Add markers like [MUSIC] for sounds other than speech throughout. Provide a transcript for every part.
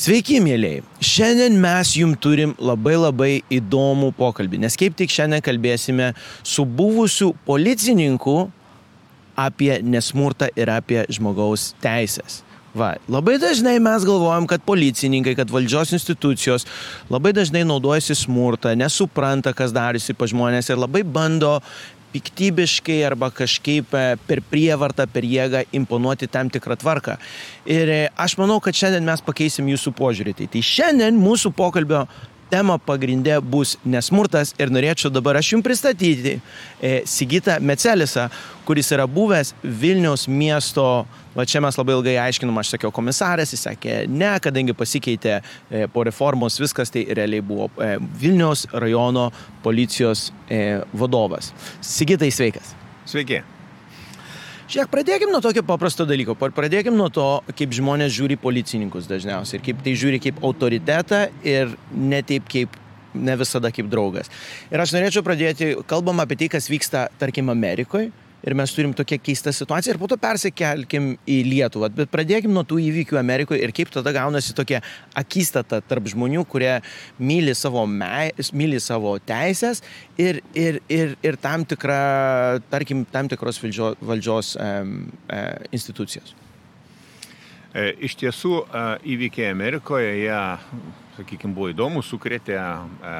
Sveiki, mėlyjei. Šiandien mes jums turim labai labai įdomų pokalbį, nes kaip tik šiandien kalbėsime su buvusiu policininku apie nesmurtą ir apie žmogaus teisės. Va, labai dažnai mes galvojam, kad policininkai, kad valdžios institucijos labai dažnai naudojasi smurtą, nesupranta, kas darosi pa žmonės ir labai bando piktybiškai arba kažkaip e, per prievartą, per jėgą imponuoti tam tikrą tvarką. Ir e, aš manau, kad šiandien mes pakeisim jūsų požiūrį. Tai, tai šiandien mūsų pokalbio tema pagrindė bus nesmurtas ir norėčiau dabar aš jums pristatyti e, Sigitą Mecelisą, kuris yra buvęs Vilniaus miesto, va čia mes labai ilgai aiškinom, aš sakiau komisaras, jis sakė ne, kadangi pasikeitė e, po reformos viskas, tai realiai buvo e, Vilniaus rajono policijos vadovas. Sigitai sveikas. Sveiki. Žiūrėk, pradėkim nuo tokio paprasto dalyko. Pradėkim nuo to, kaip žmonės žiūri policininkus dažniausiai ir kaip tai žiūri kaip autoritetą ir ne taip kaip ne visada kaip draugas. Ir aš norėčiau pradėti, kalbam apie tai, kas vyksta, tarkim, Amerikoje ir mes turim tokią keistą situaciją ir po to persikelkim į Lietuvą. Bet pradėkim nuo tų įvykių Amerikoje ir kaip tada gaunasi tokia akistata tarp žmonių, kurie myli savo, me, myli savo teisės ir, ir, ir, ir tam, tikra, tarkim, tam tikros valdžios, valdžios um, uh, institucijos. E, iš tiesų, e, įvykiai Amerikoje, jie sakykime, buvo įdomus, sukrėtė e,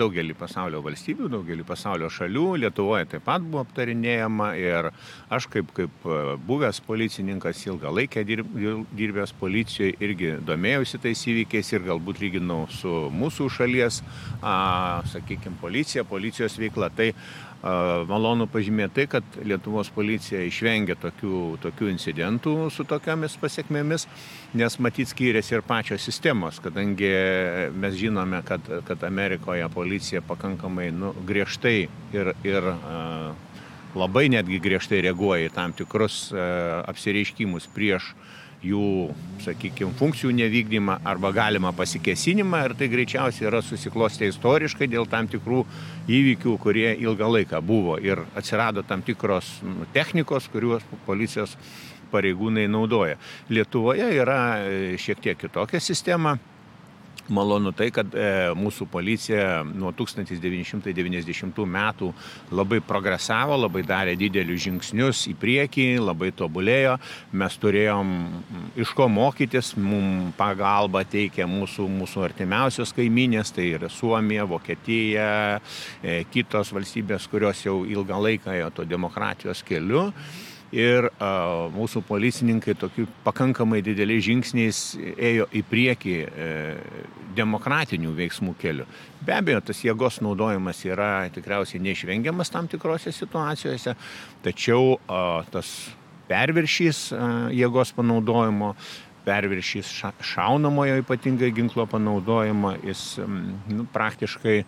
daugelį pasaulio valstybių, daugelį pasaulio šalių, Lietuvoje taip pat buvo aptarinėjama ir aš kaip, kaip buvęs policininkas ilgą laikę dirb, dirbęs policijoje irgi domėjausi tais įvykiais ir galbūt lyginau su mūsų šalies, sakykime, policija, policijos veikla. Tai Malonu pažymėti tai, kad Lietuvos policija išvengė tokių, tokių incidentų su tokiamis pasiekmėmis, nes matyt skyrėsi ir pačios sistemos, kadangi mes žinome, kad, kad Amerikoje policija pakankamai nu, griežtai ir, ir labai netgi griežtai reaguoja į tam tikrus apsireiškimus prieš uh, jų, sakykime, funkcijų nevykdymą arba galimą pasikesinimą ir tai greičiausiai yra susiklostę istoriškai dėl tam tikrų įvykių, kurie ilgą laiką buvo ir atsirado tam tikros nu, technikos, kuriuos policijos pareigūnai naudoja. Lietuvoje yra e, šiek tiek kitokia sistema malonu tai, kad e, mūsų policija nuo 1990 metų labai progresavo, labai darė didelius žingsnius į priekį, labai tobulėjo. Mes turėjom iš ko mokytis, mums pagalba teikia mūsų, mūsų artimiausios kaiminės, tai yra Suomija, Vokietija, e, kitos valstybės, kurios jau ilgą laiką ėjo to demokratijos keliu ir a, mūsų policininkai tokiu pakankamai dideliais žingsniais ėjo į priekį e, demokratinių veiksmų keliu. Be abejo, tas jėgos naudojimas yra tikriausiai neišvengiamas tam tikrose situacijose, tačiau a, tas perviršys a, jėgos panaudojimo perviršys ša, šaunamojo ypatingai ginklo panaudojimo, jis nu, praktiškai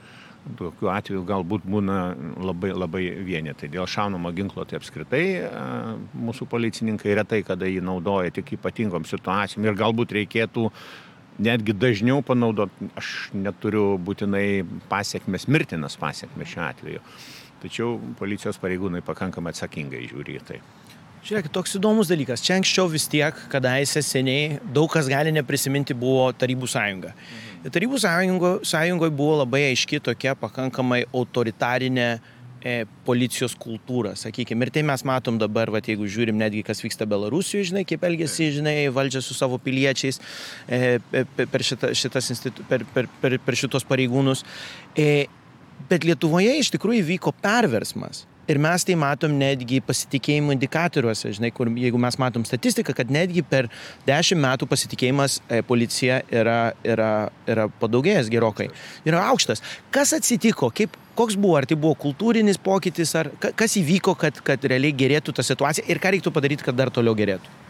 Tokiu atveju galbūt būna labai, labai vienetai. Dėl šaunamo ginklo tai apskritai mūsų policininkai retai kada jį naudoja tik ypatingom situacijom ir galbūt reikėtų netgi dažniau panaudoti, aš neturiu būtinai pasiekmes, mirtinas pasiekmes šiuo atveju. Tačiau policijos pareigūnai pakankamai atsakingai žiūri į tai. Žiūrėk, toks įdomus dalykas. Čia anksčiau vis tiek, kadaise seniai, daug kas gali neprisiminti, buvo Tarybų sąjunga. Mhm. Tarybų sąjungoje sąjungo buvo labai aiški tokia pakankamai autoritarinė e, policijos kultūra, sakykime. Ir tai mes matom dabar, va, jeigu žiūrim netgi, kas vyksta Belarusijoje, žinai, kaip elgesi, žinai, valdžia su savo piliečiais e, per, šita, šitas institu, per, per, per, per šitos pareigūnus. E, bet Lietuvoje iš tikrųjų vyko perversmas. Ir mes tai matom netgi pasitikėjimo indikatoriuose, žinai, kur jeigu mes matom statistiką, kad netgi per dešimt metų pasitikėjimas e, policija yra, yra, yra padaugėjęs gerokai, yra aukštas. Kas atsitiko, kaip, koks buvo, ar tai buvo kultūrinis pokytis, ar kas įvyko, kad, kad realiai gerėtų ta situacija ir ką reiktų padaryti, kad dar toliau gerėtų?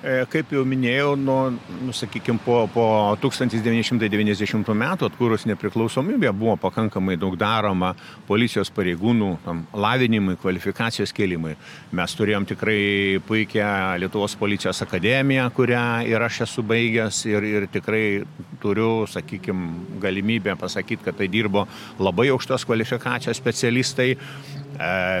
E, kaip jau minėjau, nuo, nu, sakykime, po, po 1990 metų atkūrus nepriklausomybę buvo pakankamai daug daroma policijos pareigūnų tam, lavinimui, kvalifikacijos kelimui. Mes turėjom tikrai puikią Lietuvos policijos akademiją, kurią ir aš esu baigęs ir, ir tikrai turiu, sakykime, galimybę pasakyti, kad tai dirbo labai aukštos kvalifikacijos specialistai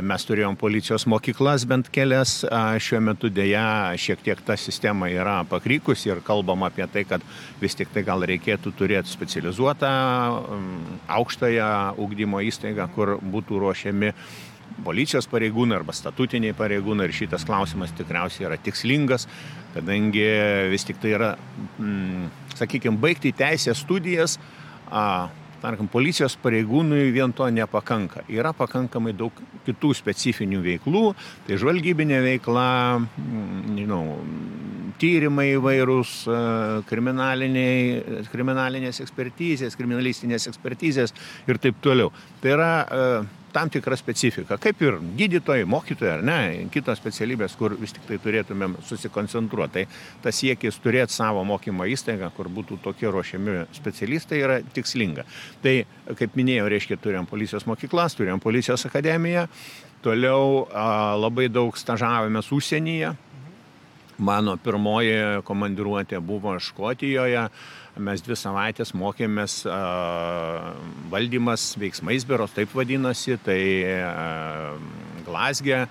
Mes turėjom policijos mokyklas bent kelias, šiuo metu dėja šiek tiek ta sistema yra pakrykus ir kalbam apie tai, kad vis tik tai gal reikėtų turėti specializuotą aukštąją ugdymo įstaigą, kur būtų ruošiami policijos pareigūnai arba statutiniai pareigūnai ir šitas klausimas tikriausiai yra tikslingas, kadangi vis tik tai yra, mm, sakykime, baigti teisės studijas, a, tarkim, policijos pareigūnui vien to nepakanka. Yra pakankamai daug kitų specifinių veiklų, tai žvalgybinė veikla, mm, nežinau, tyrimai įvairūs, kriminalinės ekspertizės, kriminalistinės ekspertizės ir taip toliau. Tai yra tam tikra specifika, kaip ir gydytojai, mokytojai ar ne, kitos specialybės, kur vis tik tai turėtumėm susikoncentruoti. Tai tas siekis turėti savo mokymo įstaigą, kur būtų tokie ruošiami specialistai, yra tikslinga. Tai, kaip minėjau, reiškia, turėjom policijos mokyklas, turėjom policijos akademiją, toliau a, labai daug stažavomės užsienyje. Mano pirmoji komandiruotė buvo Škotijoje, mes dvi savaitės mokėmės valdymas veiksmais biuros, taip vadinasi, tai Glasgė,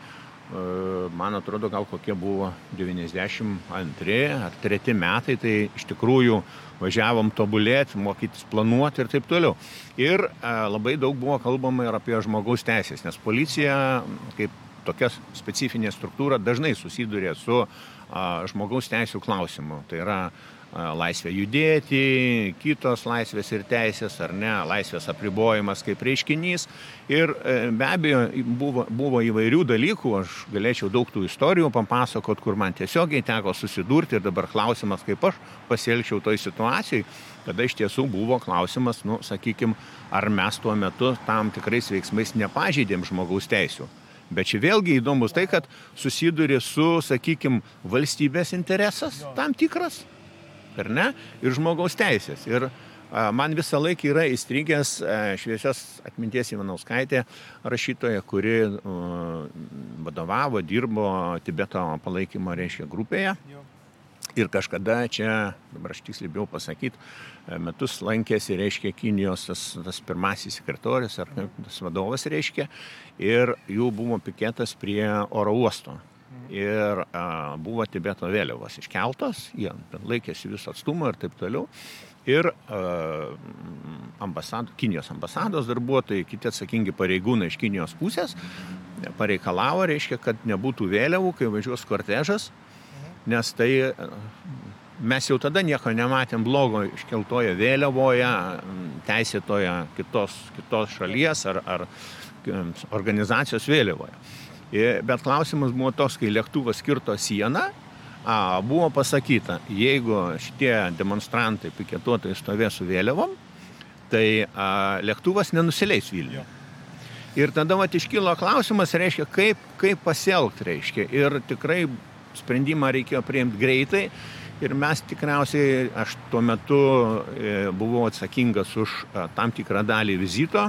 man atrodo, gal kokie buvo 92 ar 3 metai, tai iš tikrųjų važiavom tobulėti, mokytis planuoti ir taip toliau. Ir labai daug buvo kalbama ir apie žmogaus teisės, nes policija kaip tokia specifinė struktūra dažnai susiduria su žmogaus teisų klausimu. Tai yra laisvė judėti, kitos laisvės ir teisės, ar ne, laisvės apribojimas kaip reiškinys. Ir e, be abejo, buvo, buvo įvairių dalykų, aš galėčiau daug tų istorijų papasakot, kur man tiesiogiai teko susidurti ir dabar klausimas, kaip aš pasielgčiau toj situacijai, kada iš tiesų buvo klausimas, nu, sakykime, ar mes tuo metu tam tikrais veiksmais nepažeidėm žmogaus teisų. Bet čia vėlgi įdomus tai, kad susiduri su, sakykime, valstybės interesas tam tikras ar ne, ir žmogaus teisės. Ir man visą laiką yra įstrigęs šviesios atminties Ivanauskaitė rašytoja, kuri vadovavo, dirbo Tibeto palaikymo reiškia grupėje. Ir kažkada čia, dabar aš tiksliai bijau pasakyti, metus lankėsi, reiškia, Kinijos tas, tas pirmasis sekretorius ar tas vadovas, reiškia, ir jų buvo piketas prie oro uosto ir a, buvo Tibeto vėliavos iškeltos, jie laikėsi viso atstumo ir taip toliau. Ir ambasado, Kinijos ambasados darbuotojai, kiti atsakingi pareigūnai iš Kinijos pusės pareikalavo, reiškia, kad nebūtų vėliavų, kai važiuos kortežas, nes tai mes jau tada nieko nematėm blogo iškeltoje vėliavoje, teisėtoje kitos, kitos šalies ar, ar organizacijos vėliavoje. Bet klausimas buvo toks, kai lėktuvas kirto sieną, a, buvo pasakyta, jeigu šitie demonstrantai, piketuotojai stovės su vėliavom, tai a, lėktuvas nenusileis Vilniuje. Ir tada mat iškilo klausimas, reiškia, kaip, kaip pasielgti, reiškia. Ir tikrai sprendimą reikėjo priimti greitai. Ir mes tikriausiai, aš tuo metu e, buvau atsakingas už tam tikrą dalį vizito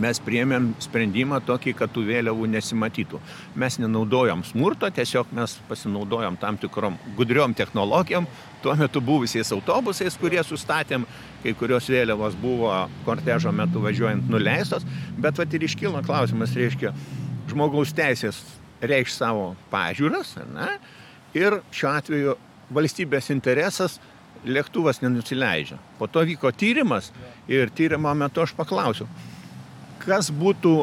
mes priėmėm sprendimą tokį, kad tų vėliavų nesimatytų. Mes nenaudojom smurto, tiesiog mes pasinaudojom tam tikrom gudriom technologijom, tuo metu buvusiais autobusais, kurie sustatėm, kai kurios vėliavos buvo kortežo metu važiuojant nuleistos, bet vat ir iškilo klausimas, reiškia, žmogaus teisės reikš savo pažiūras, ne? ir šiuo atveju valstybės interesas lėktuvas nenusileidžia. Po to vyko tyrimas ir tyrimo metu aš paklausiau, kas būtų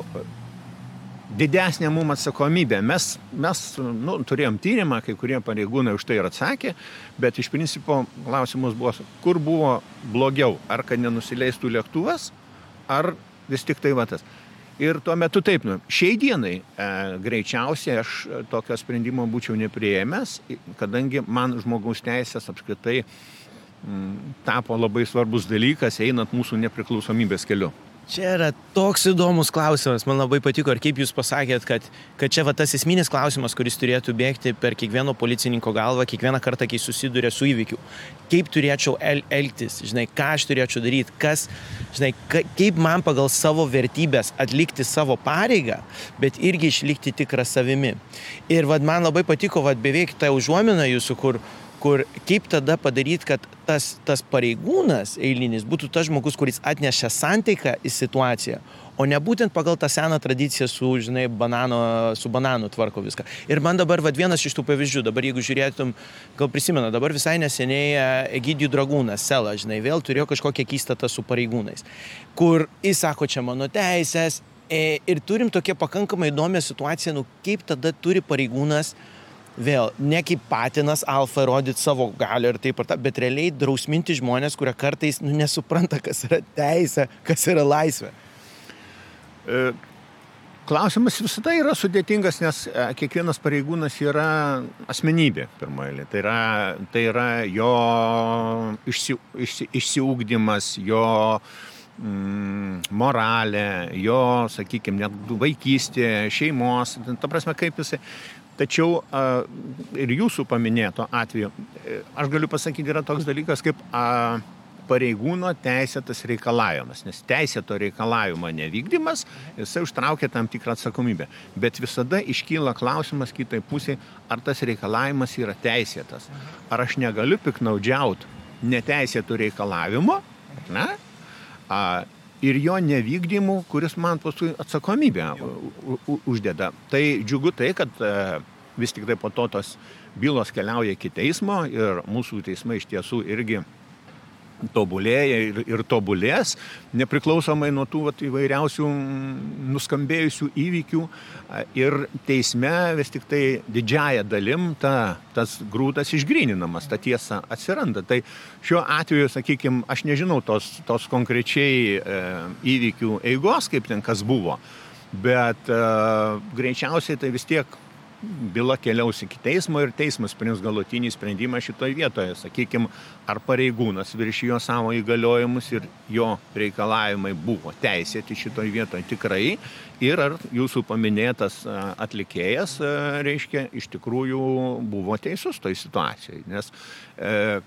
didesnė mums atsakomybė. Mes, mes nu, turėjom tyrimą, kai kurie pareigūnai už tai ir atsakė, bet iš principo klausimus buvo, kur buvo blogiau, ar kad nenusileistų lėktuvas, ar vis tik tai vatas. Ir tuo metu taip, nu, šiai dienai e, greičiausiai aš tokio sprendimo būčiau neprieėmęs, kadangi man žmogaus teisės apskritai m, tapo labai svarbus dalykas, einant mūsų nepriklausomybės keliu. Čia yra toks įdomus klausimas, man labai patiko ir kaip jūs pasakėt, kad, kad čia va tas esminis klausimas, kuris turėtų bėgti per kiekvieno policininko galvą, kiekvieną kartą, kai susiduria su įvykiu. Kaip turėčiau el elgtis, žinai, ką aš turėčiau daryti, kas, žinai, ka, kaip man pagal savo vertybės atlikti savo pareigą, bet irgi išlikti tikrą savimi. Ir vad man labai patiko, vad beveik ta užuomina jūsų, kur kur kaip tada padaryti, kad tas, tas pareigūnas eilinis būtų tas žmogus, kuris atneša santeiką į situaciją, o ne būtent pagal tą seną tradiciją su, žinai, banano, su bananu tvarko viską. Ir man dabar, vad, vienas iš tų pavyzdžių, dabar jeigu žiūrėtum, gal prisimenu, dabar visai neseniai e, Egidijų dragūnas, Sela, žinai, vėl turėjo kažkokią keistatą su pareigūnais, kur jis sako, čia mano teisės. E, ir turim tokią pakankamai įdomią situaciją, nu kaip tada turi pareigūnas vėl ne kaip patinas alfa rodyti savo galią ir taip ir tą, bet realiai drausminti žmonės, kurie kartais nu, nesupranta, kas yra teisė, kas yra laisvė. E, klausimas visada yra sudėtingas, nes e, kiekvienas pareigūnas yra asmenybė, pirmoji. Tai yra, tai yra jo išsi, išsi, išsiugdymas, jo mm, moralė, jo, sakykime, net vaikystė, šeimos, ta prasme, kaip jisai. Tačiau a, ir jūsų paminėto atveju, e, aš galiu pasakyti, yra toks dalykas kaip a, pareigūno teisėtas reikalavimas, nes teisėto reikalavimo nevykdymas, jisai užtraukia tam tikrą atsakomybę. Bet visada iškyla klausimas kitai pusiai, ar tas reikalavimas yra teisėtas. Ar aš negaliu piknaudžiauti neteisėtų reikalavimo, ne? A, ir jo nevykdymu, kuris man paskui atsakomybę uždeda. Tai džiugu tai, kad e, vis tik tai po to tos bylos keliauja iki teismo ir mūsų teismai iš tiesų irgi tobulėja ir, ir tobulės, nepriklausomai nuo tų vat, įvairiausių nuskambėjusių įvykių. Ir teisme vis tik tai didžiaja dalim ta, tas grūdas išgryninamas, ta tiesa atsiranda. Tai šiuo atveju, sakykime, aš nežinau tos, tos konkrečiai e, įvykių eigos, kaip ten kas buvo, bet e, greičiausiai tai vis tiek byla keliaus iki teismo ir teismas priims galutinį sprendimą šitoje vietoje. Sakykime, ar pareigūnas viršijo savo įgaliojimus ir jo reikalavimai buvo teisėti šitoje vietoje tikrai ir ar jūsų paminėtas atlikėjas, reiškia, iš tikrųjų buvo teisus toj situacijai. Nes e,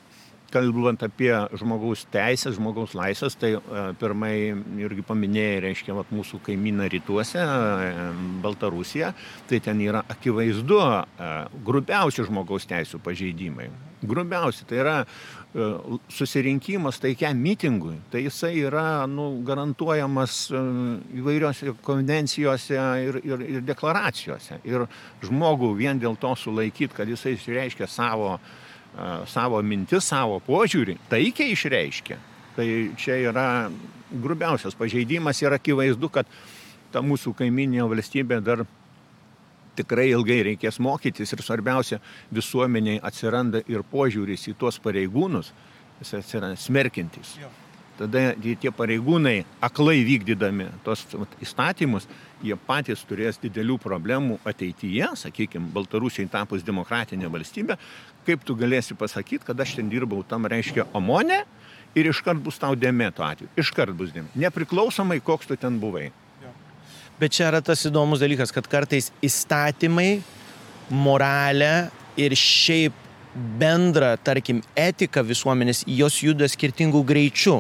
kalbant apie žmogaus teisės, žmogaus laisvės, tai e, pirmai irgi paminėjai, reiškia, vat, mūsų kaimyną rytuose, e, Baltarusija, tai ten yra akivaizdu e, grubiausi žmogaus teisų pažeidimai. Grubiausi, tai yra susirinkimas taikiam mitingui, tai jisai yra nu, garantuojamas įvairiose konvencijose ir, ir, ir deklaracijose. Ir žmogų vien dėl to sulaikyti, kad jisai išreiškia savo uh, savo mintis, savo požiūrį, taikiai išreiškia. Tai čia yra grubiausias pažeidimas ir akivaizdu, kad ta mūsų kaiminė valstybė dar tikrai ilgai reikės mokytis ir svarbiausia, visuomeniai atsiranda ir požiūris į tuos pareigūnus, jis atsiranda smerkintis. Tada tie pareigūnai aklai vykdydami tos įstatymus, jie patys turės didelių problemų ateityje, sakykime, Baltarusijai tapus demokratinė valstybė, kaip tu galėsi pasakyti, kad aš ten dirbau, tam reiškia omonė ir iškart bus tau dėmėto atveju. Iškart bus dėmėto. Nepriklausomai, koks tu ten buvai. Bet čia yra tas įdomus dalykas, kad kartais įstatymai, moralė ir šiaip bendra, tarkim, etika visuomenės, jos juda skirtingų greičių.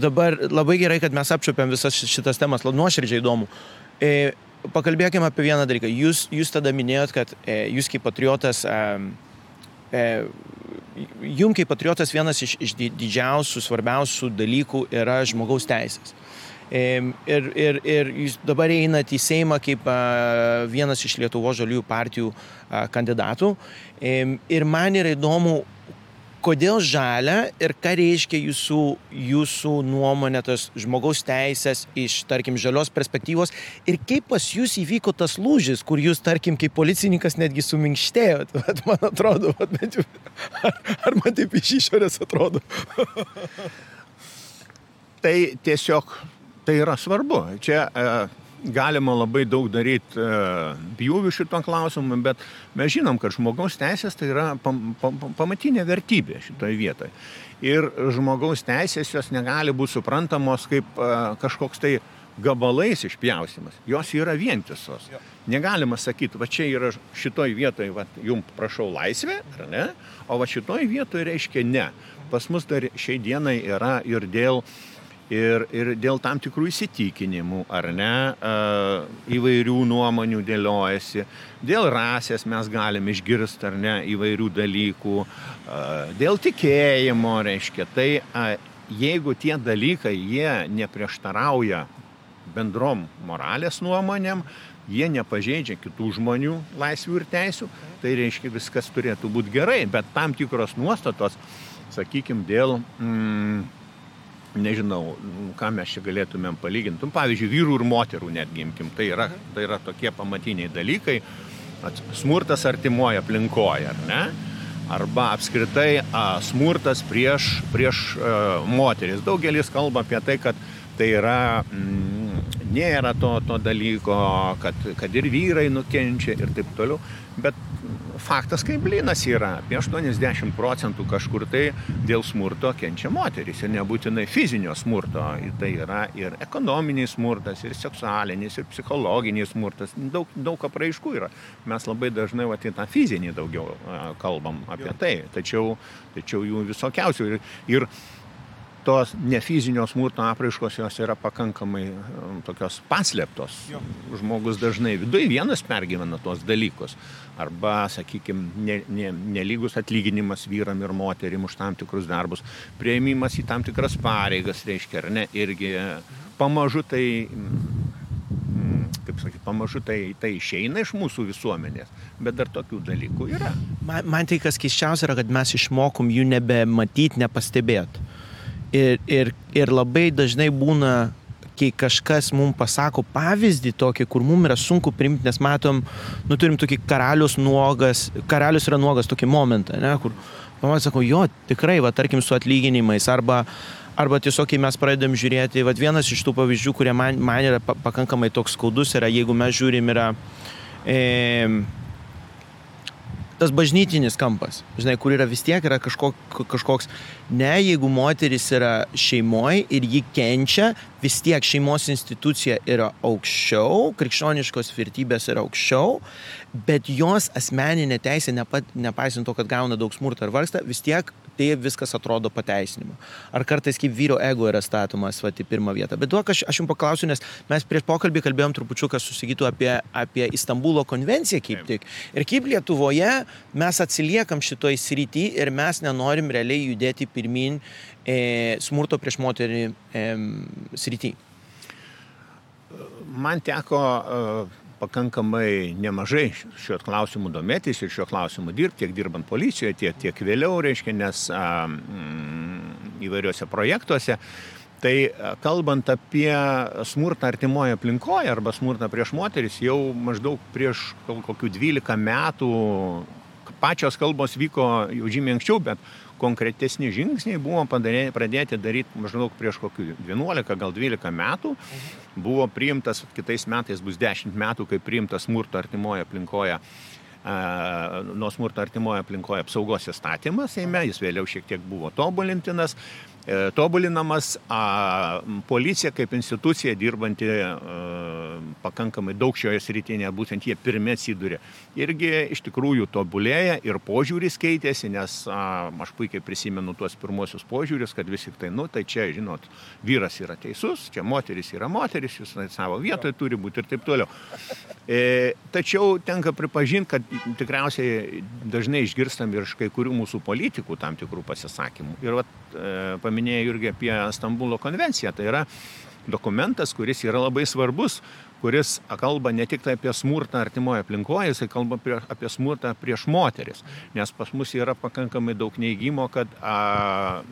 Dabar labai gerai, kad mes apčiupiam visas šitas temas, nuoširdžiai įdomu. E, pakalbėkime apie vieną dalyką. Jūs, jūs tada minėjot, kad e, jūs kaip patriotas e, E, jum kaip patriotas vienas iš, iš didžiausių, svarbiausių dalykų yra žmogaus teisės. Ir, ir, ir jūs dabar einate į Seimą kaip vienas iš Lietuvo žaliųjų partijų kandidatų. Ir man yra įdomu, kodėl žalia ir ką reiškia jūsų, jūsų nuomonė tas žmogaus teisės iš, tarkim, žalios perspektyvos ir kaip pas jūs įvyko tas lūžis, kur jūs, tarkim, kaip policininkas netgi suminkštėjot, [LAUGHS] bet man atrodo, bet, ar, ar man taip iš išorės atrodo? tai tiesiog tai yra svarbu. Čia uh, galima labai daug daryti e, pjūvių šito klausimu, bet mes žinom, kad žmogaus teisės tai yra pam, pam, pamatinė vertybė šitoje vietoje. Ir žmogaus teisės jos negali būti suprantamos kaip e, kažkoks tai gabalais išpjausimas. Jos yra vientisos. Negalima sakyti, va čia yra šitoj vietoje, va, jums prašau laisvę, ar ne, o va šitoj vietoje reiškia ne. Pas mus dar šiai dienai yra ir dėl ir, ir dėl tam tikrų įsitikinimų, ar ne, įvairių nuomonių dėliojasi. Dėl rasės mes galime išgirsti, ar ne, įvairių dalykų. Dėl tikėjimo, reiškia, tai jeigu tie dalykai, jie neprieštarauja bendrom moralės nuomonėm, jie nepažeidžia kitų žmonių laisvių ir teisių, tai reiškia viskas turėtų būti gerai, bet tam tikros nuostatos, sakykime, dėl... Mm, nežinau, ką mes čia galėtumėm palyginti. Nu, pavyzdžiui, vyrų ir moterų netgi imkim. Tai yra, tai yra tokie pamatiniai dalykai. Smurtas artimoje aplinkoje, ar ne? Arba apskritai a, smurtas prieš, prieš a, moteris. Daugelis kalba apie tai, kad tai yra, mm, nėra to, to dalyko, kad, kad ir vyrai nukenčia ir taip toliau. Bet faktas kaip blinas yra. Apie 80 procentų kažkur tai dėl smurto kenčia moteris. Ir nebūtinai fizinio smurto. Tai yra ir ekonominis smurtas, ir seksualinis, ir psichologinis smurtas. Daug, daug apraiškų yra. Mes labai dažnai va, tą fizinį daugiau kalbam apie tai. Tačiau, tačiau jų visokiausių. Ir, ir tos nefizinio smurto apraiškos jos yra pakankamai um, tokios paslėptos. Jo. Žmogus dažnai viduje vienas pergyvena tuos dalykus. Arba, sakykime, ne, ne, nelygus atlyginimas vyram ir moterim už tam tikrus darbus, prieimimas į tam tikras pareigas, reiškia, ar ne, irgi pamažu tai mm, kaip sakyti, pamažu tai, tai išeina iš mūsų visuomenės, bet dar tokių dalykų yra. Man, man tai kas keiščiausia yra, kad mes išmokom jų nebematyti, nepastebėti. Ir, ir, ir labai dažnai būna, kai kažkas mums pasako pavyzdį tokį, kur mums yra sunku priimti, nes matom, nu turim tokį karalius nuogas, karalius yra nuogas tokį momentą, ne, kur pamatai, sako, jo, tikrai, va, tarkim, su atlyginimais, arba, arba tiesiog, kai mes pradedam žiūrėti, va, vienas iš tų pavyzdžių, kurie man, man yra pakankamai toks skaudus, yra, jeigu mes žiūrim, yra... E, tas bažnytinis kampas, žinai, kur yra vis tiek yra kažkok, kažkoks, ne, jeigu moteris yra šeimoje ir ji kenčia, vis tiek šeimos institucija yra aukščiau, krikščioniškos vertybės yra aukščiau, bet jos asmeninė teisė, nepa, nepaisant to, kad gauna daug smurto ar vargsta, vis tiek tai viskas atrodo pateisinimu. Ar kartais kaip vyro ego yra statomas va, į pirmą vietą. Bet duok, aš, aš jums paklausiu, nes mes prieš pokalbį kalbėjom trupučiuką susigytų apie, apie Istanbulo konvenciją kaip tik. Ir kaip Lietuvoje mes atsiliekam šitoj srity ir mes nenorim realiai judėti pirmin e, smurto prieš moterį e, srity. Man teko uh, pakankamai nemažai šiuo klausimu domėtis ir šiuo klausimu dirbti, tiek dirbant policijoje, tiek, tiek vėliau, reiškia, nes a, mm, įvairiuose projektuose. Tai kalbant apie smurtą artimoje aplinkoje arba smurtą prieš moteris, jau maždaug prieš kokių 12 metų pačios kalbos vyko jau žymiai anksčiau, bet konkretesni žingsniai buvo padarė, pradėti daryti maždaug prieš kokių 11, gal 12 metų. Buvo priimtas, kitais metais bus 10 metų, kai priimtas smurto artimoje aplinkoje nuo smurto artimoje aplinkoje apsaugos įstatymas, Seime, jis vėliau šiek tiek buvo tobulintinas, tobulinamas, a, policija kaip institucija dirbanti a, e, pakankamai daug šioje srityje, būtent jie pirmie atsidūrė. Irgi iš tikrųjų tobulėja ir požiūris keitėsi, nes a, aš puikiai prisimenu tuos pirmosius požiūrius, kad vis tik tai, nu, tai čia, žinot, vyras yra teisus, čia moteris yra moteris, jūs savo vietoje turi būti ir taip toliau. E, tačiau tenka pripažinti, kad tikriausiai dažnai išgirstam ir iš kai kurių mūsų politikų tam tikrų pasisakymų. Ir vat, e, paminėjai irgi apie Stambulo konvenciją. Tai yra dokumentas, kuris yra labai svarbus, kuris kalba ne tik tai apie smurtą artimoje aplinkoje, jisai kalba prie, apie smurtą prieš moteris. Nes pas mus yra pakankamai daug neįgymo, kad a,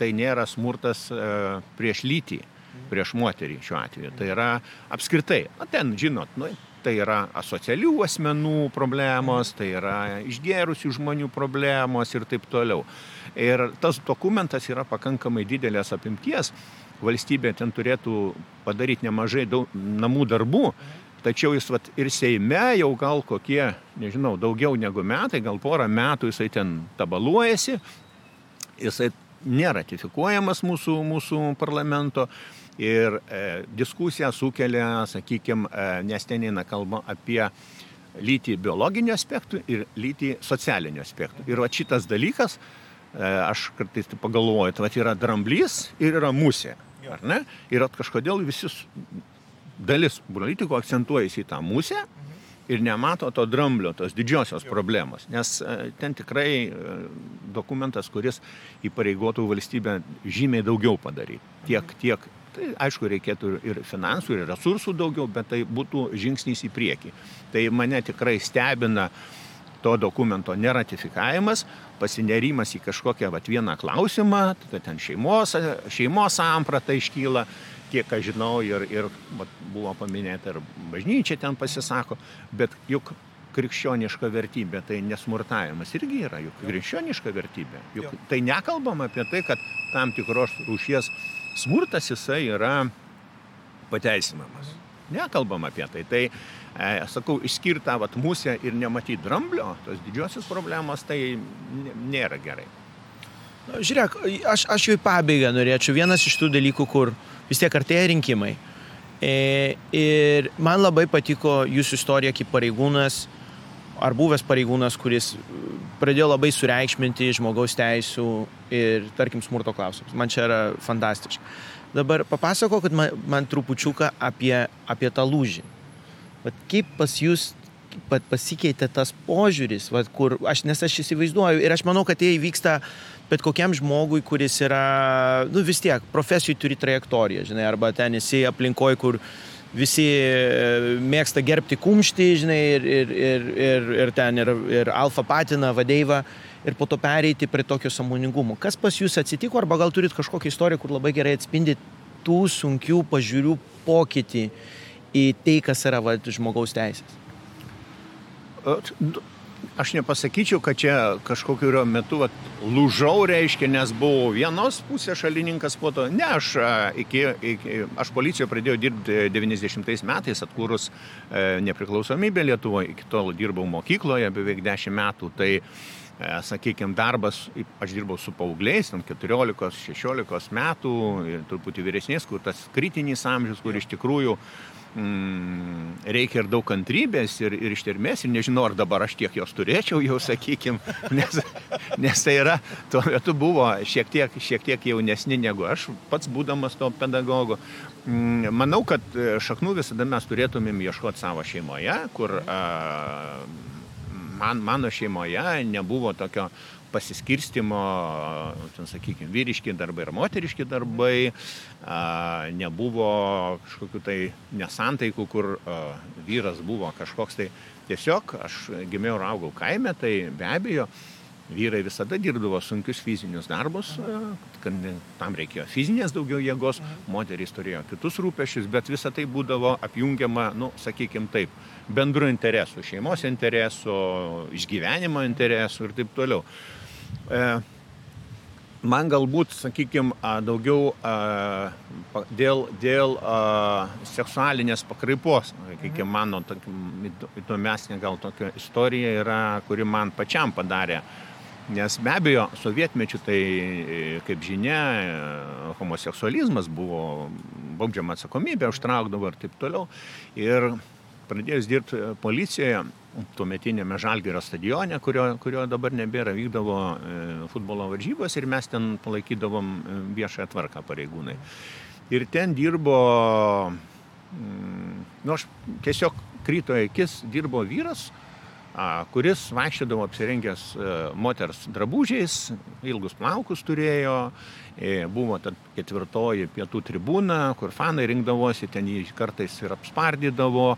tai nėra smurtas a, prieš lytį, prieš moterį šiuo atveju. Tai yra apskritai, na ten, žinot, nu, tai yra asocialių asmenų problemos, tai yra išgėrusių žmonių problemos ir taip toliau. Ir tas dokumentas yra pakankamai didelės apimties, valstybė ten turėtų padaryti nemažai daug, namų darbų, tačiau jis vat, ir Seime jau gal kokie, nežinau, daugiau negu metai, gal porą metų jisai ten tabaluojasi, jisai neratifikuojamas mūsų, mūsų parlamento ir e, diskusiją sukelia, sakykime, nes ten eina kalba apie lytį biologinių aspektų ir lytį socialinių aspektų. Ir va šitas dalykas aš kartais tai pagalvoju, tai yra dramblys ir yra musė. Ar ne? Ir kažkodėl visi dalis politikų akcentuojasi į tą musę ir nemato to dramblio, tos didžiosios problemos. Nes e, ten tikrai e, dokumentas, kuris įpareigotų valstybę žymiai daugiau padaryti. Tiek, tiek. Tai aišku, reikėtų ir finansų, ir resursų daugiau, bet tai būtų žingsnis į priekį. Tai mane tikrai stebina to dokumento neratifikavimas, pasinerimas į kažkokią vat, vieną klausimą, tai ten šeimos, šeimos samprata iškyla, kiek aš žinau, ir, ir vat, buvo paminėta ir bažnyčia ten pasisako, bet juk krikščioniška vertybė, tai nesmurtavimas irgi yra juk krikščioniška vertybė. Juk tai nekalbam apie tai, kad tam tikros rūšies smurtas jisai yra pateisinamas. Nekalbam apie tai. Tai, e, sakau, išskirta vat musę ir nematyti dramblio, tos didžiosios problemos, tai nėra gerai. Na, žiūrėk, aš, aš jau į pabaigą norėčiau. Vienas iš tų dalykų, kur vis tiek artėja rinkimai. E, ir man labai patiko jūsų istorija kaip pareigūnas, ar buvęs pareigūnas, kuris pradėjo labai sureikšminti žmogaus teisų ir, tarkim, smurto klausimus. Man čia yra fantastiška. Dabar papasako, kad man, man trupučiuką apie, apie tą lūžį. Bet kaip pas jūs pasikeitė tas požiūris, vat, kur aš, nes aš įsivaizduoju ir aš manau, kad tai vyksta bet kokiam žmogui, kuris yra, nu vis tiek, profesijai turi trajektoriją, žinai, arba ten esi aplinkoje, kur visi e, mėgsta gerbti kumštį, žinai, ir, ir, ir, ir, ir ten, ir, ir alfa patina, vadeiva, ir po to pereiti prie tokio samoningumo. Kas pas jūs atsitiko, arba gal turit kažkokią istoriją, kur labai gerai atspindi tų sunkių pažiūrių pokytį į tai, kas yra va, žmogaus teisės? Aš nepasakyčiau, kad čia kažkokiu metu vat, lūžau reiškia, nes buvau vienos pusės šalininkas po to. Ne, aš, iki, iki, aš policijoje pradėjau dirbti 90 metais, atkūrus e, nepriklausomybę Lietuvoje, iki tol dirbau mokykloje beveik 10 metų. Tai, e, sakykime, darbas, aš dirbau su paaugliais, 14-16 metų, truputį vyresnės, kur tas kritinis amžius, kur iš tikrųjų mm, reikia ir daug kantrybės ir, ir ištermės, ir nežinau, ar dabar aš tiek jos turėčiau, jau sakykim, [LAUGHS] nes, nes tai yra, tuo metu buvo šiek tiek, šiek tiek jaunesni negu aš, pats būdamas to pedagogo. Mm, manau, kad e, šaknų visada mes turėtumėm ieškoti savo šeimoje, kur a, man, mano šeimoje nebuvo tokio pasiskirstimo, ten, sakykime, vyriški darbai ir moteriški darbai, nebuvo kažkokių tai nesantaikų, kur vyras buvo kažkoks tai. Tiesiog, aš gimiau ir augau kaime, tai be abejo, vyrai visada dirbdavo sunkius fizinius darbus, kad tam reikėjo fizinės daugiau jėgos, moterys turėjo kitus rūpešius, bet visa tai būdavo apjungiama, nu, sakykime taip, bendrų interesų, šeimos interesų, išgyvenimo interesų ir taip toliau. E, man galbūt, sakykime, daugiau dėl, dėl seksualinės pakraipos, sakykime, mano įdomesnė gal tokia istorija yra, kuri man pačiam padarė. Nes be abejo, sovietmečių tai, kaip žinia, homoseksualizmas buvo baudžiama atsakomybė, užtraukdavo ir taip toliau. Ir pradėjus dirbti policijoje, tuometinėme Žalgerio stadione, kurio, kurio dabar nebėra, vykdavo e, futbolo varžybos ir mes ten palaikydavom e, viešąją tvarką pareigūnai. Ir ten dirbo, mm, nu aš tiesiog kryto akis, dirbo vyras, kuris vaikščiodavo apsirengęs e, moters drabužiais, ilgus plaukus turėjo, buvo ta ketvirtoji pietų tribūna, kur fanai rinkdavosi, ten jį kartais ir apspardydavo,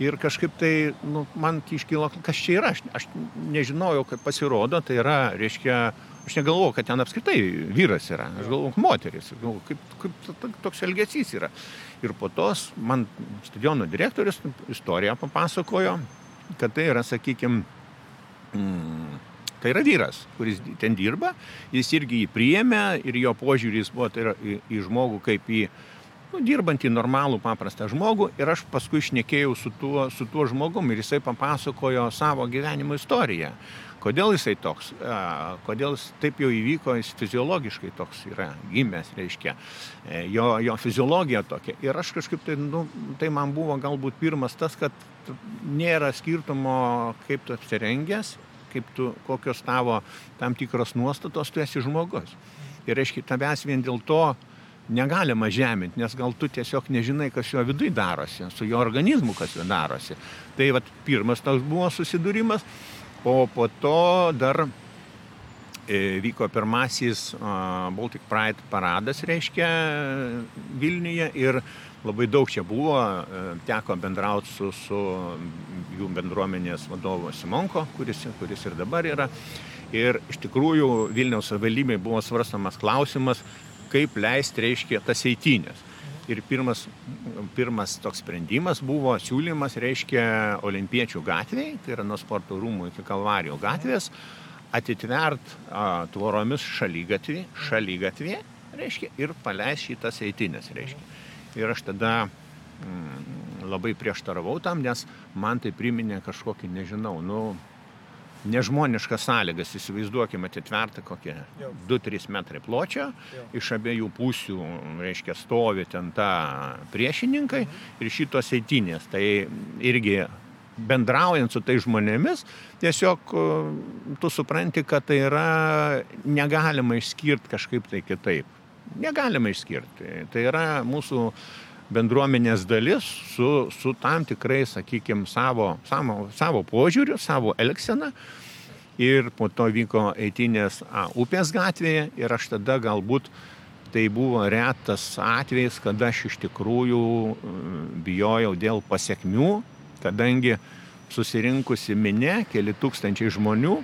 Ir kažkaip tai, nu, man iškilo, kas čia yra, aš, aš nežinojau, kad pasirodo, tai yra, reiškia, aš negalvojau, kad ten apskritai vyras yra, aš galvojau, moteris, galvojau, kaip, kaip toks elgesys yra. Ir po tos man stadiono direktorius istoriją papasakojo, kad tai yra, sakykime, mm, tai yra vyras, kuris ten dirba, jis irgi jį priėmė ir jo požiūris buvo tai yra, į, į žmogų kaip į nu, dirbantį normalų paprastą žmogų ir aš paskui šnekėjau su tuo, su tuo žmogum ir jisai papasakojo savo gyvenimo istoriją. Kodėl jisai toks, kodėl jis taip jau įvyko, jis fiziologiškai toks yra gimęs, reiškia, e, jo, jo fiziologija tokia. Ir aš kažkaip tai, nu, tai man buvo galbūt pirmas tas, kad nėra skirtumo, kaip tu apsirengęs, kaip tu, kokios tavo tam tikros nuostatos, tu esi žmogus. Ir reiškia, tavęs vien dėl to negalima žeminti, nes gal tu tiesiog nežinai, kas jo viduje darosi, su jo organizmu, kas jo darosi. Tai vat, pirmas toks buvo susidūrimas, o po to dar e, vyko pirmasis Baltic Pride paradas, reiškia, Vilniuje ir labai daug čia buvo, e, teko bendrauti su, su jų bendruomenės vadovu Simonko, kuris, kuris ir dabar yra. Ir iš tikrųjų Vilniaus savivaldybei buvo svarstamas klausimas, kaip leisti, reiškia, tas eitynės. Ir pirmas, pirmas toks sprendimas buvo siūlymas, reiškia, olimpiečių gatvėje, tai yra nuo sporto rūmų iki Kalvarijų gatvės, atitvert a, tvoromis šalygatvį, šalygatvį, reiškia, ir paleisti šitas eitynės, reiškia. Ir aš tada mm, labai prieštaravau tam, nes man tai priminė kažkokį, nežinau, nu, nežmoniškas sąlygas, įsivaizduokime atitvertą kokie 2-3 metrai pločio, jo. iš abiejų pusių, reiškia, stovi ten ta priešininkai mhm. ir šitos eitinės. Tai irgi bendraujant su tai žmonėmis, tiesiog tu supranti, kad tai yra negalima išskirti kažkaip tai kitaip. Negalima išskirti. Tai yra mūsų bendruomenės dalis su, su tam tikrai, sakykime, savo, savo, savo požiūriu, savo elgseną. Ir po to vyko eitinės a, upės gatvėje ir aš tada galbūt tai buvo retas atvejis, kada aš iš tikrųjų bijojau dėl pasiekmių, kadangi susirinkusi minė, keli tūkstančiai žmonių,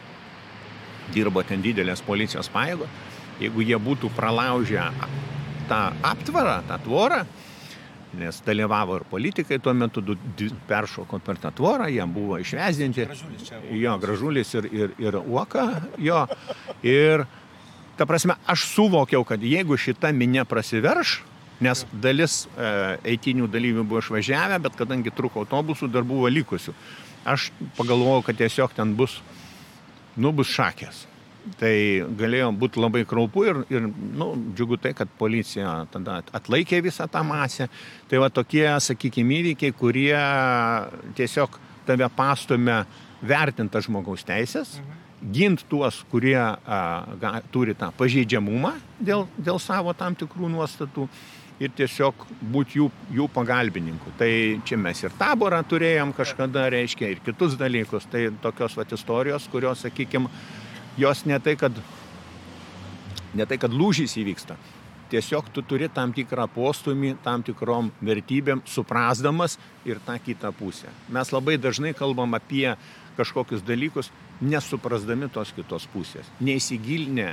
dirbo ten didelės policijos pajėgos, jeigu jie būtų pralaužę tą aptvarą, tą tvorą, nes dalyvavo ir politikai tuo metu, du, peršoko per tą tvorą, jie buvo išvezdinti. Gražulis čia. Jo, gražulis ir, ir, ir uoka jo. Ir ta prasme, aš suvokiau, kad jeigu šita minė prasiverš, nes dalis e, eitinių dalyvių buvo išvažiavę, bet kadangi truko autobusų, dar buvo likusių. Aš pagalvojau, kad tiesiog ten bus, nu, bus šakės. Tai galėjo būti labai kraupu ir, ir nu, džiugu tai, kad policija tada atlaikė visą tą masę. Tai va tokie, sakykime, įvykiai, kurie tiesiog tave pastumė vertinti žmogaus teisės, mhm. ginti tuos, kurie a, ga, turi tą pažeidžiamumą dėl, dėl savo tam tikrų nuostatų ir tiesiog būti jų, jų pagalbininku. Tai čia mes ir taborą turėjom kažkada, reiškia, ir kitus dalykus. Tai tokios vat istorijos, kurios, sakykime, jos ne tai, kad, ne tai, kad lūžys įvyksta. Tiesiog tu turi tam tikrą postumį, tam tikrom vertybėm, suprasdamas ir tą kitą pusę. Mes labai dažnai kalbam apie kažkokius dalykus, nesuprasdami tos kitos pusės. Neįsigilinę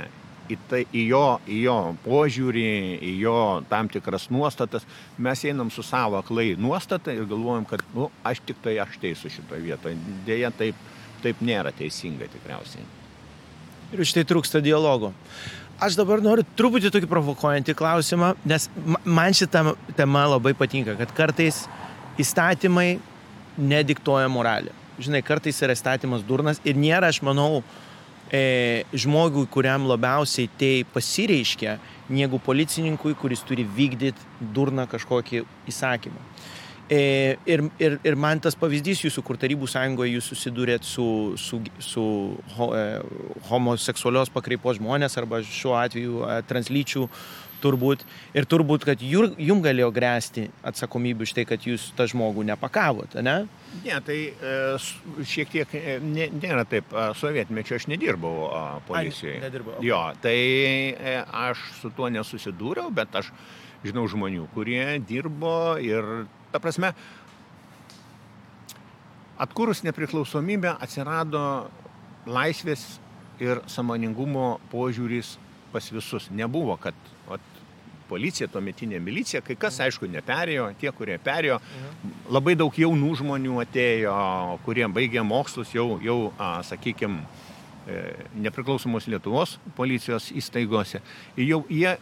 į, tai, į, jo, į jo požiūrį, į jo tam tikras nuostatas, mes einam su savo aklai nuostata ir galvojam, kad nu, aš tik tai aš teisų šitoje vietoje. Deja, taip, taip nėra teisinga tikriausiai ir už tai trūksta dialogo. Aš dabar noriu truputį tokį provokuojantį klausimą, nes man šitą tema labai patinka, kad kartais įstatymai nediktuoja moralę. Žinai, kartais yra įstatymas durnas ir nėra, aš manau, e, žmogui, kuriam labiausiai tai pasireiškia, negu policininkui, kuris turi vykdyti durną kažkokį įsakymą. E, ir, ir, ir man tas pavyzdys jūsų, kur Tarybų sąjungoje jūs susidūrėt su, su, su ho, e, homoseksualios pakreipos žmonės arba šiuo atveju e, translyčių turbūt. Ir turbūt, kad jum, galėjo grėsti atsakomybė už tai, kad jūs tą žmogų nepakavot, ne? Ne, tai šiek tiek nė, nėra taip. Sovietmečio aš nedirbau policijoje. Nedirbau. Jo, tai aš su tuo nesusidūriau, bet aš žinau žmonių, kurie dirbo ir Ta prasme, atkūrus nepriklausomybę atsirado laisvės ir samoningumo požiūris pas visus. Nebuvo, kad vat, policija, tuometinė milicija, kai kas, aišku, neperėjo, tie, kurie perėjo, labai daug jaunų žmonių atėjo, kurie baigė mokslus jau, jau sakykime, nepriklausomos Lietuvos policijos įstaigose. Ir jau jie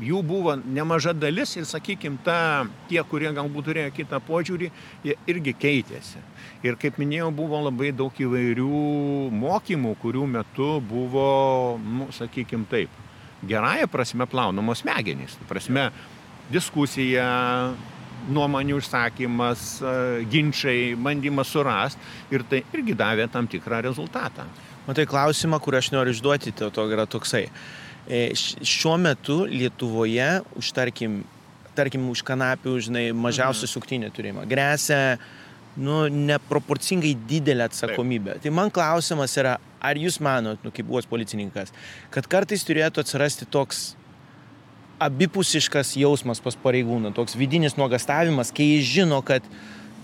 jų buvo nemaža dalis ir, sakykime, ta, tie, kurie galbūt turėjo kitą požiūrį, jie irgi keitėsi. Ir kaip minėjau, buvo labai daug įvairių mokymų, kurių metu buvo, nu, sakykime taip, gerąją prasme plaunamos smegenys. Prasme, diskusija, nuomonių išsakymas, ginčiai, bandymas surasti ir tai irgi davė tam tikrą rezultatą. Matai klausimą, kurį aš noriu išduoti, tai to yra toksai. E, šiuo metu Lietuvoje už tarkim, tarkim už kanapių, žinai, mažiausią mhm. suktinį turimą grėsia nu, neproporcingai didelė atsakomybė. Taip. Tai man klausimas yra, ar jūs manot, nu, kaip buvęs policininkas, kad kartais turėtų atsirasti toks abipusiškas jausmas pas pareigūną, toks vidinis nuogastavimas, kai jis žino, kad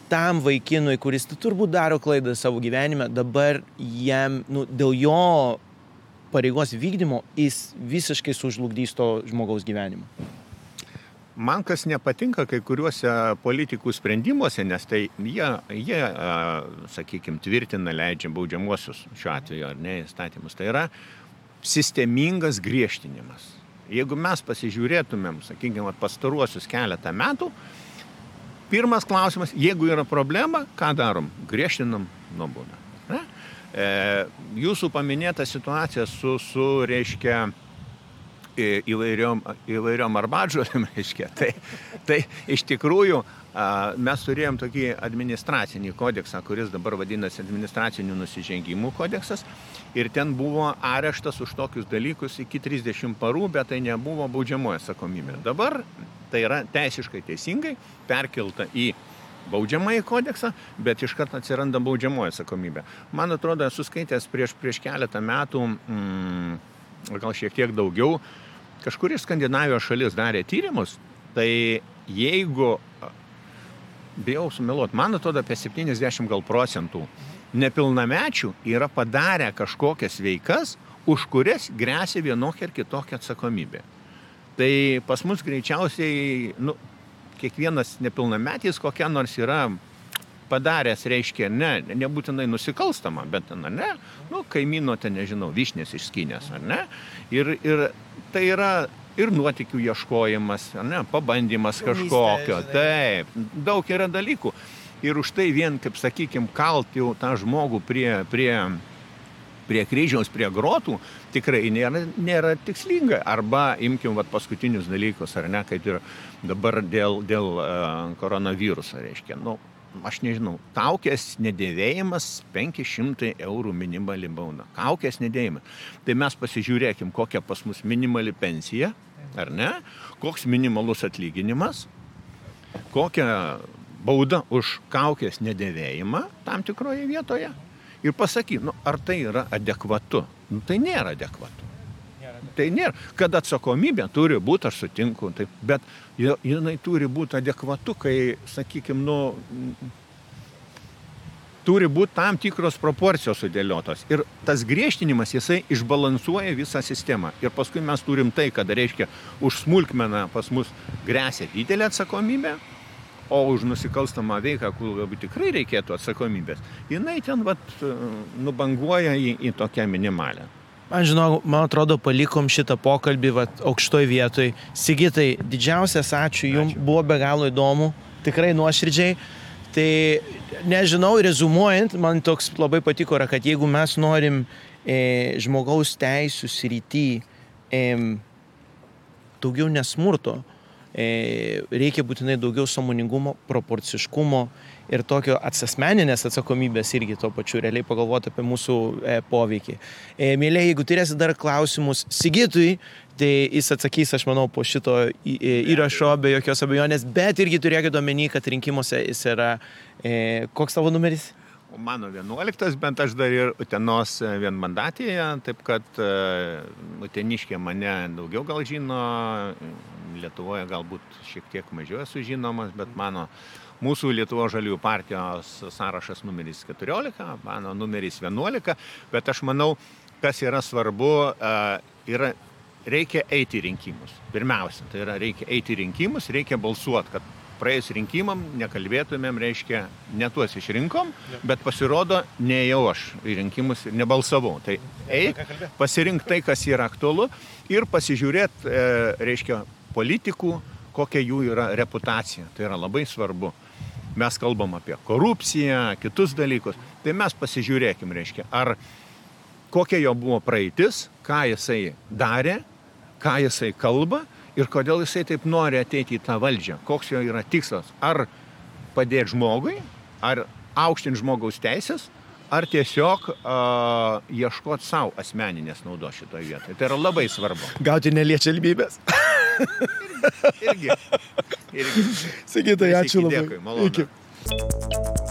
tam vaikinui, kuris turbūt daro klaidą savo gyvenime, dabar jam, nu, dėl jo pareigos vykdymo jis visiškai sužlugdys to žmogaus gyvenimą. Man kas nepatinka kai kuriuose politikų sprendimuose, nes tai jie, jie sakykime, tvirtina, leidžia baudžiamuosius šiuo atveju ar ne įstatymus, tai yra sistemingas griežtinimas. Jeigu mes pasižiūrėtumėm, sakykime, pastaruosius keletą metų, pirmas klausimas, jeigu yra problema, ką darom? Griežtinam nuobaudą. E, jūsų paminėta situacija su, su reiškia, įvairiom, įvairiom arbadžolėm, [LAUGHS] reiškia. Tai, tai iš tikrųjų mes turėjom tokį administracinį kodeksą, kuris dabar vadinasi administracinių nusižengimų kodeksas. Ir ten buvo areštas už tokius dalykus iki 30 parų, bet tai nebuvo baudžiamoji atsakomybė. Dabar tai yra teisiškai teisingai perkelta į baudžiamąjį kodeksą, bet iš karto atsiranda baudžiamoji atsakomybė. Man atrodo, esu skaitęs prieš, prieš keletą metų, mm, gal šiek tiek daugiau, kažkuris Skandinavijos šalis darė tyrimus, tai jeigu, bijau sumeluot, man atrodo apie 70 gal procentų nepilnamečių yra padarę kažkokias veikas, už kurias grėsia vienokia ir kitokia atsakomybė. Tai pas mus greičiausiai, nu, kiekvienas nepilnametis kokia nors yra padaręs, reiškia, ne, nebūtinai nusikalstama, bet, na, ne, nu, kaimyno ten, nežinau, vyšnės išskinės, ar ne. Ir, ir tai yra ir nuotikių ieškojimas, ne, pabandymas kažkokio. Taip, daug yra dalykų. Ir už tai vien, kaip sakykime, kalt jau tą žmogų prie, prie, prie kryžiaus, prie grotų, tikrai nėra, nėra tikslinga. Arba imkim vat, paskutinius dalykus, ar ne, kaip ir dabar dėl, dėl uh, koronaviruso, reiškia. Nu, aš nežinau, kaukės nedėvėjimas 500 eurų minimali bauna. Kaukės nedėjimas. Tai mes pasižiūrėkim, kokia pas mus minimali pensija, ar ne, koks minimalus atlyginimas, kokia bauda už kaukės nedėvėjimą tam tikroje vietoje. Ir pasakyk, nu, ar tai yra adekvatu. Nu, tai nėra adekvatu. Tai nėra, kad atsakomybė turi būti, aš sutinku, taip, bet jinai turi būti adekvatu, kai, sakykime, nu, turi būti tam tikros proporcijos sudėliotos. Ir tas griežtinimas, jisai išbalansuoja visą sistemą. Ir paskui mes turim tai, kad reiškia už smulkmeną pas mus grėsia didelė atsakomybė, o už nusikalstamą veiką, kur galbūt tikrai reikėtų atsakomybės, jinai ten vat, nubanguoja į, į tokią minimalę. Man žinau, man atrodo, palikom šitą pokalbį vat, aukštoj vietoj. Sigitai, didžiausias ačiū Jums, buvo be galo įdomu, tikrai nuoširdžiai. Tai nežinau, rezumuojant, man toks labai patiko, yra, kad jeigu mes norim e, žmogaus teisų srity e, daugiau nesmurto, e, reikia būtinai daugiau samoningumo, proporciškumo ir tokio atsasmeninės atsakomybės irgi tuo pačiu realiai pagalvoti apie mūsų e, poveikį. E, Mėlyje, jeigu turėsi dar klausimus Sigitui, tai jis atsakys, aš manau, po šito įrašo be jokios abejonės, bet irgi turėkite omeny, kad rinkimuose jis yra, e, koks tavo numeris? Mano 11, bent aš dar ir Utenos vienmandatėje, taip kad uh, Uteniškė mane daugiau gal žino, Lietuvoje galbūt šiek tiek mažiau esu žinomas, bet mano Mūsų Lietuvo žaliųjų partijos sąrašas numeris 14, mano numeris 11, bet aš manau, kas yra svarbu, yra reikia eiti į rinkimus. Pirmiausia, tai yra reikia eiti į rinkimus, reikia balsuoti, kad praėjus rinkimam nekalbėtumėm, reiškia, ne tuos išrinkom, bet pasirodo, ne jau aš į rinkimus ir nebalsavau. Tai eik, pasirink tai, kas yra aktualu ir pasižiūrėt, e, reiškia, politikų, kokia jų yra reputacija. Tai yra labai svarbu mes kalbam apie korupciją, kitus dalykus, tai mes pasižiūrėkim, reiškia, ar kokia jo buvo praeitis, ką jisai darė, ką jisai kalba ir kodėl jisai taip nori ateiti į tą valdžią, koks jo yra tikslas. Ar padėti žmogui, ar aukštinti žmogaus teisės, ar tiesiog uh, ieškoti savo asmeninės naudos šitoje vietoje. Tai yra labai svarbu. Gauti neliečialbybės. irgi. irgi. Sakytai, ačiū labai. Dėkui, malonu. Iki.